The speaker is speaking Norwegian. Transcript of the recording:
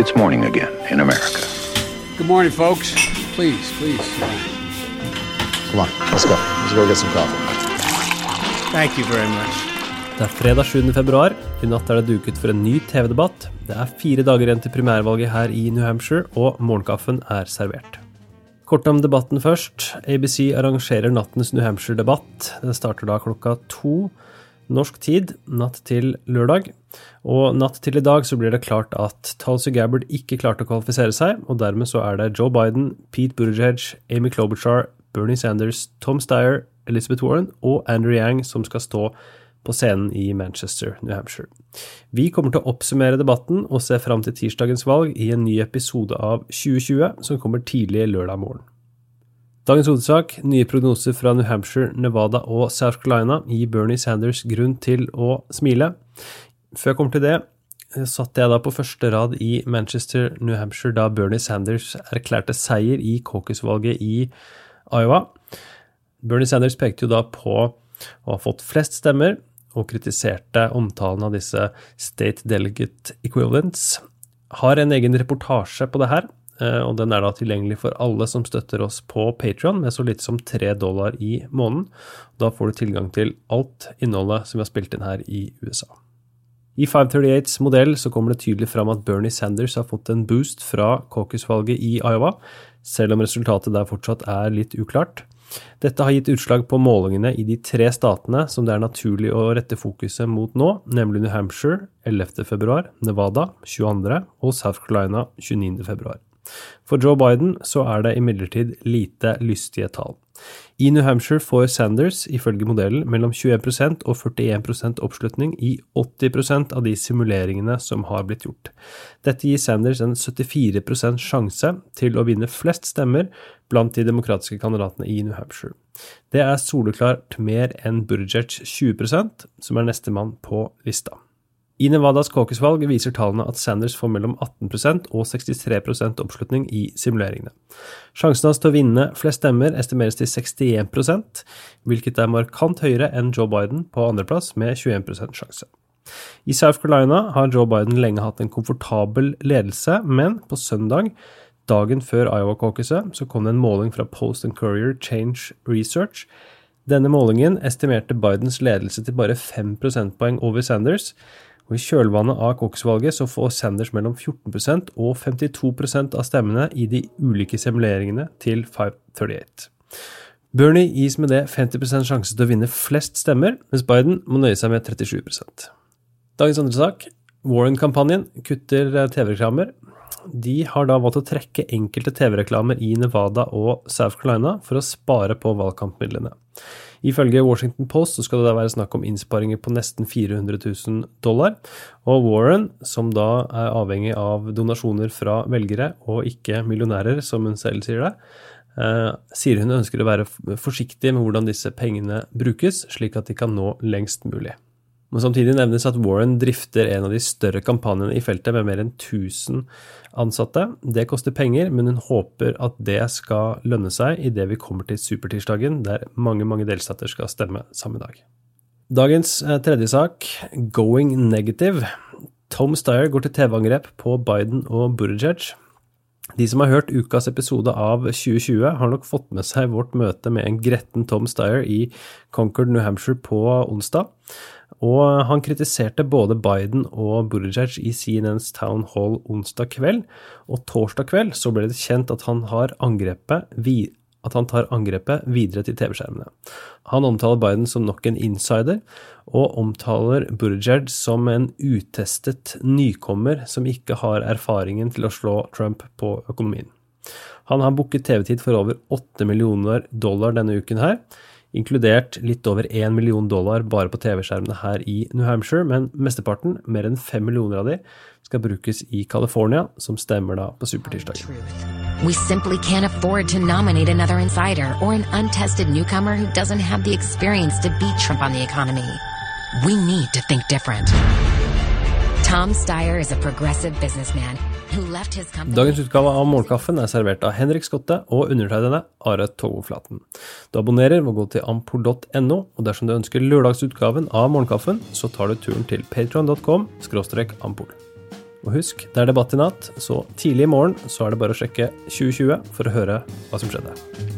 It's morning again in America. Good morning, folks. Please, please. Come on, let's go. Let's go get some coffee. Thank you very much. Det er fredag 7. februar. I natt er det duket for en ny TV-debatt. Det er fire dager igjen til primærvalget her i New Hampshire, og morgenkaffen er servert. Kort om debatten først. ABC arrangerer nattens New Hampshire-debatt. Den starter da klokka to norsk tid natt til lørdag. Og natt til i dag så blir det klart at Tulsi Gabbard ikke klarte å kvalifisere seg, og dermed så er det Joe Biden, Pete Buttigieg, Amy Klobuchar, Bernie Sanders, Tom Steyer, Elizabeth Warren og Andrew Yang som skal stå på scenen i Manchester, New Hampshire. Vi kommer til å oppsummere debatten og se fram til tirsdagens valg i en ny episode av 2020 som kommer tidlig lørdag morgen. Dagens hovedsak, nye prognoser fra New Hampshire, Nevada og South Carolina gir Bernie Sanders grunn til å smile. Før jeg kommer til det, satt jeg da på første rad i Manchester, New Hampshire, da Bernie Sanders erklærte seier i caucus-valget i Iowa. Bernie Sanders pekte jo da på å ha fått flest stemmer, og kritiserte omtalen av disse State Delegate Equivalents. Har en egen reportasje på det her, eh, og den er da tilgjengelig for alle som støtter oss på Patron med så lite som tre dollar i måneden. Da får du tilgang til alt innholdet som vi har spilt inn her i USA. I 538s modell så kommer det tydelig fram at Bernie Sanders har fått en boost fra caucus-valget i Iowa, selv om resultatet der fortsatt er litt uklart. Dette har gitt utslag på målingene i de tre statene som det er naturlig å rette fokuset mot nå, nemlig New Hampshire 11.2, Nevada 22. og South Carolina 29.2. For Joe Biden så er det imidlertid lite lystige tall. I New Hampshire får Sanders ifølge modellen mellom 21% og 41% oppslutning i 80% av de simuleringene som har blitt gjort. Dette gir Sanders en 74% sjanse til å vinne flest stemmer blant de demokratiske kandidatene i New Hampshire. Det er soleklart mer enn Buttigieg 20% som er nestemann på lista. I Nevadas caucus-valg viser tallene at Sanders får mellom 18% og 63% oppslutning i simuleringene. Sjansen hans til å vinne flest stemmer estimeres til 61% hvilket er markant høyere enn Joe Biden på andreplass med 21% sjanse. I South Carolina har Joe Biden lenge hatt en komfortabel ledelse, men på søndag, dagen før Iowa-caucuset, så kom det en måling fra Post and Courier Change Research. Denne målingen estimerte Bidens ledelse til bare 5 prosentpoeng over Sanders, og I kjølvannet av Cox-valget så får Sanders mellom 14% og 52% av stemmene i de ulike simuleringene til 538. Bernie gis med det 50 sjanse til å vinne flest stemmer, mens Biden må nøye seg med 37% Dagens andre sak. Warren-kampanjen kutter TV-reklamer. De har da valgt å trekke enkelte TV-reklamer i Nevada og South Carolina for å spare på valgkampmidlene. Ifølge Washington Post så skal det da være snakk om innsparinger på nesten 400 000 dollar. Og Warren, som da er avhengig av donasjoner fra velgere og ikke millionærer, som hun selv sier det, eh, sier hun ønsker å være forsiktig med hvordan disse pengene brukes, slik at de kan nå lengst mulig. Men samtidig nevnes at Warren drifter en av de større kampanjene i feltet med mer enn 1000 ansatte. Det koster penger, men hun håper at det skal lønne seg idet vi kommer til supertirsdagen, der mange, mange delstater skal stemme samme dag. Dagens eh, tredje sak, going negative. Tom Steyer går til TV-angrep på Biden og Buttigieg. De som har hørt ukas episode av 2020, har nok fått med seg vårt møte med en gretten Tom Steyer i Concord, New Hampshire på onsdag. Og han kritiserte både Biden og Buttigieg i CNNs Town Hall onsdag kveld, og torsdag kveld så ble det kjent at han, at han tar angrepet videre til TV-skjermene. Han omtaler Biden som nok en insider, og omtaler Buttigieg som en utestet nykommer som ikke har erfaringen til å slå Trump på økonomien. Han har booket TV-tid for over 8 millioner dollar denne uken her, inkludert litt over 1 million dollar bare på TV-skjermene her i New Hampshire, men mesteparten, mer enn 5 millioner av de, skal brukes i California, som stemmer da på supertirsdag. We simply can't afford to nominate another insider or an untested newcomer who doesn't have the experience to beat Trump on the economy. We need to think different. Tom Steyer is a progressive businessman who left his company. Dagens utgave av Morgenkaffen er servert av Henrik Skotte og undertegnede Are Togoflaten. Du abonnerer ved å gå til ampol.no, og dersom du ønsker lørdagsutgaven av Morgenkaffen, så tar du turen til patron.com ampol. Og husk, det er debatt i natt, så tidlig i morgen så er det bare å sjekke 2020 for å høre hva som skjedde.